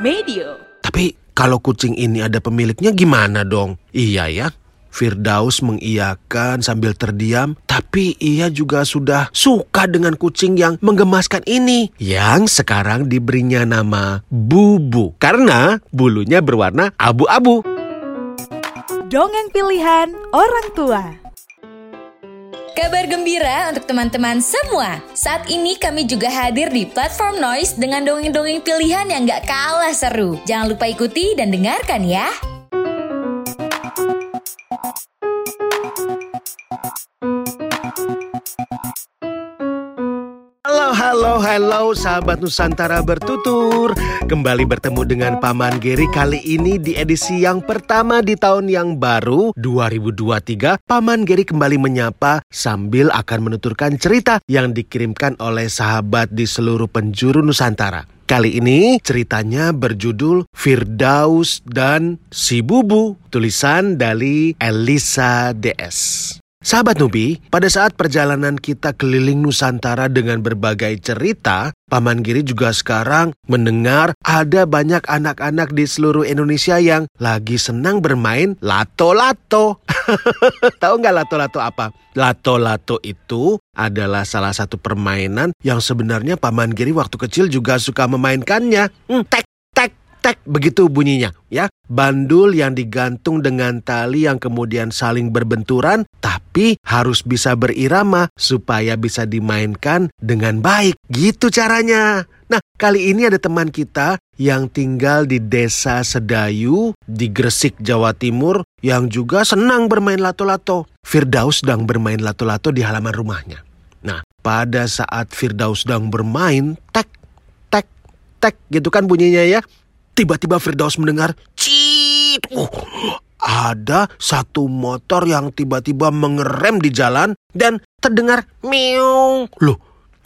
Medio. Tapi kalau kucing ini ada pemiliknya gimana dong? Iya ya. Firdaus mengiyakan sambil terdiam, tapi ia juga sudah suka dengan kucing yang menggemaskan ini, yang sekarang diberinya nama Bubu karena bulunya berwarna abu-abu. Dongeng pilihan orang tua. Kabar gembira untuk teman-teman semua. Saat ini kami juga hadir di platform Noise dengan dongeng-dongeng pilihan yang gak kalah seru. Jangan lupa ikuti dan dengarkan ya. Halo, sahabat Nusantara bertutur. Kembali bertemu dengan Paman Geri kali ini di edisi yang pertama di tahun yang baru 2023 Paman Geri kembali menyapa sambil akan menuturkan cerita yang dikirimkan oleh sahabat di seluruh penjuru Nusantara. Kali ini ceritanya berjudul Firdaus dan Si Bubu Tulisan dari Elisa DS Sahabat Nubi, pada saat perjalanan kita keliling Nusantara dengan berbagai cerita, Paman Giri juga sekarang mendengar ada banyak anak-anak di seluruh Indonesia yang lagi senang bermain lato-lato. Tahu nggak lato-lato apa? Lato-lato itu adalah salah satu permainan yang sebenarnya Paman Giri waktu kecil juga suka memainkannya. Hmm, tek, tek, begitu bunyinya ya. Bandul yang digantung dengan tali yang kemudian saling berbenturan, tapi harus bisa berirama supaya bisa dimainkan dengan baik. Gitu caranya. Nah, kali ini ada teman kita yang tinggal di desa Sedayu di Gresik, Jawa Timur yang juga senang bermain lato-lato. Firdaus sedang bermain lato-lato di halaman rumahnya. Nah, pada saat Firdaus sedang bermain, tek, tek, tek gitu kan bunyinya ya. Tiba-tiba Firdaus mendengar cit. Uh, ada satu motor yang tiba-tiba mengerem di jalan dan terdengar meong. Loh,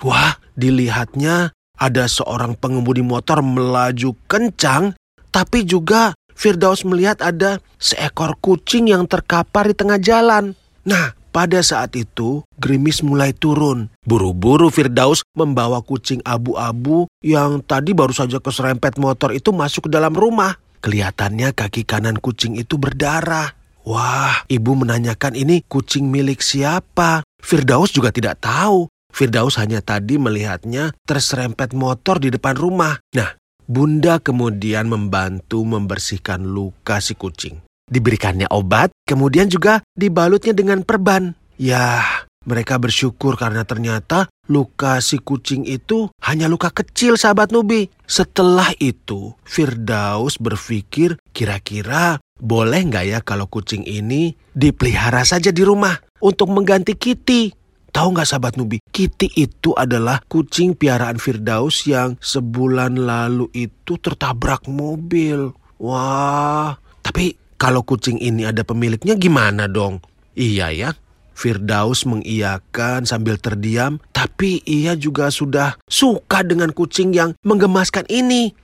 wah dilihatnya ada seorang pengemudi motor melaju kencang, tapi juga Firdaus melihat ada seekor kucing yang terkapar di tengah jalan. Nah, pada saat itu, gerimis mulai turun. Buru-buru Firdaus membawa kucing abu-abu yang tadi baru saja keserempet motor itu masuk ke dalam rumah. Kelihatannya kaki kanan kucing itu berdarah. Wah, ibu menanyakan ini kucing milik siapa. Firdaus juga tidak tahu. Firdaus hanya tadi melihatnya terserempet motor di depan rumah. Nah, Bunda kemudian membantu membersihkan luka si kucing. Diberikannya obat, kemudian juga dibalutnya dengan perban. Ya, mereka bersyukur karena ternyata luka si kucing itu hanya luka kecil sahabat Nubi. Setelah itu, Firdaus berpikir kira-kira boleh nggak ya kalau kucing ini dipelihara saja di rumah untuk mengganti Kitty. Tahu nggak sahabat Nubi, Kitty itu adalah kucing piaraan Firdaus yang sebulan lalu itu tertabrak mobil. Wah, tapi kalau kucing ini ada pemiliknya gimana dong? Iya ya, Firdaus mengiyakan sambil terdiam, tapi ia juga sudah suka dengan kucing yang menggemaskan ini.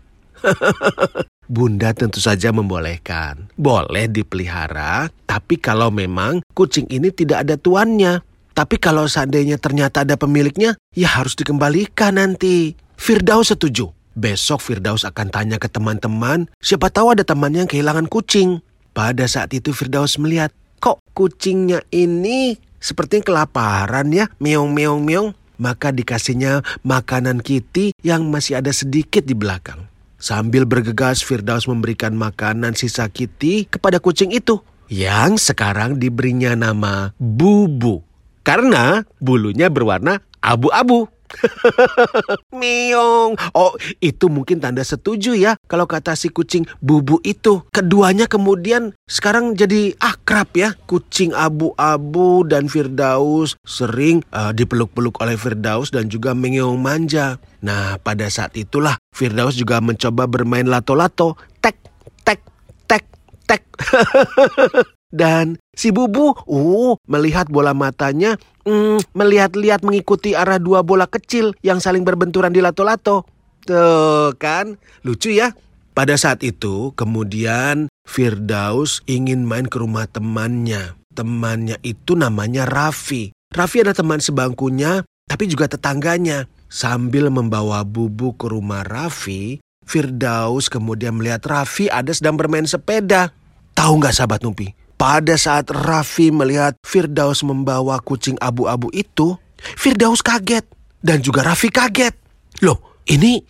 Bunda tentu saja membolehkan. Boleh dipelihara, tapi kalau memang kucing ini tidak ada tuannya. Tapi kalau seandainya ternyata ada pemiliknya, ya harus dikembalikan nanti. Firdaus setuju. Besok Firdaus akan tanya ke teman-teman, siapa tahu ada temannya yang kehilangan kucing. Pada saat itu Firdaus melihat, kok kucingnya ini sepertinya kelaparan ya, meong-meong-meong. Maka dikasihnya makanan Kitty yang masih ada sedikit di belakang. Sambil bergegas Firdaus memberikan makanan sisa Kitty kepada kucing itu. Yang sekarang diberinya nama Bubu. Karena bulunya berwarna abu-abu. Miong. Oh, itu mungkin tanda setuju ya kalau kata si kucing bubu itu. Keduanya kemudian sekarang jadi akrab ya. Kucing abu-abu dan Firdaus sering uh, dipeluk-peluk oleh Firdaus dan juga mengeong manja. Nah, pada saat itulah Firdaus juga mencoba bermain lato-lato. Tek, tek, tek, tek. Dan si Bubu, uh, melihat bola matanya, mm, melihat-lihat mengikuti arah dua bola kecil yang saling berbenturan di lato-lato. Tuh kan, lucu ya. Pada saat itu, kemudian Firdaus ingin main ke rumah temannya. Temannya itu namanya Raffi. Raffi ada teman sebangkunya, tapi juga tetangganya. Sambil membawa Bubu ke rumah Raffi, Firdaus kemudian melihat Raffi ada sedang bermain sepeda. Tahu nggak sahabat Nupi? Pada saat Raffi melihat Firdaus membawa kucing abu-abu itu, Firdaus kaget. Dan juga Raffi kaget. Loh, ini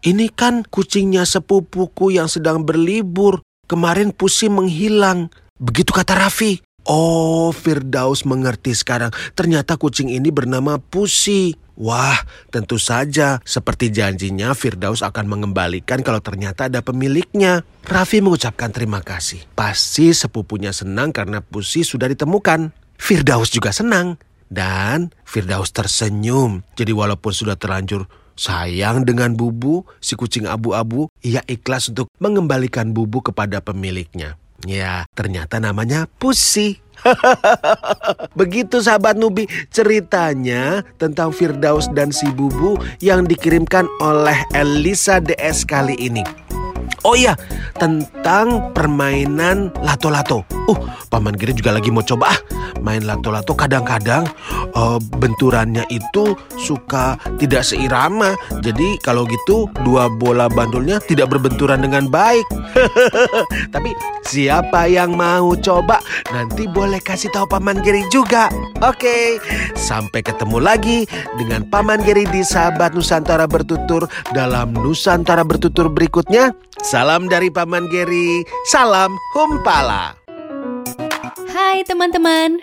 ini kan kucingnya sepupuku yang sedang berlibur. Kemarin Pusi menghilang. Begitu kata Raffi. Oh, Firdaus mengerti sekarang. Ternyata kucing ini bernama Pusi. Wah, tentu saja seperti janjinya Firdaus akan mengembalikan kalau ternyata ada pemiliknya. Raffi mengucapkan terima kasih. Pasti sepupunya senang karena Pusi sudah ditemukan. Firdaus juga senang. Dan Firdaus tersenyum. Jadi walaupun sudah terlanjur sayang dengan Bubu, si kucing abu-abu, ia ikhlas untuk mengembalikan Bubu kepada pemiliknya. Ya, ternyata namanya Pusi. Begitu sahabat Nubi ceritanya tentang Firdaus dan si Bubu yang dikirimkan oleh Elisa DS kali ini. Oh iya, tentang permainan lato-lato. Uh, Paman Giri juga lagi mau coba ah main lato-lato. Kadang-kadang uh, benturannya itu suka tidak seirama. Jadi kalau gitu dua bola bandulnya tidak berbenturan dengan baik. Tapi siapa yang mau coba nanti boleh kasih tahu Paman Giri juga. Oke, sampai ketemu lagi dengan Paman Giri di Sahabat Nusantara Bertutur dalam Nusantara Bertutur berikutnya. Salam dari Paman Geri, salam Humpala. Hai teman-teman,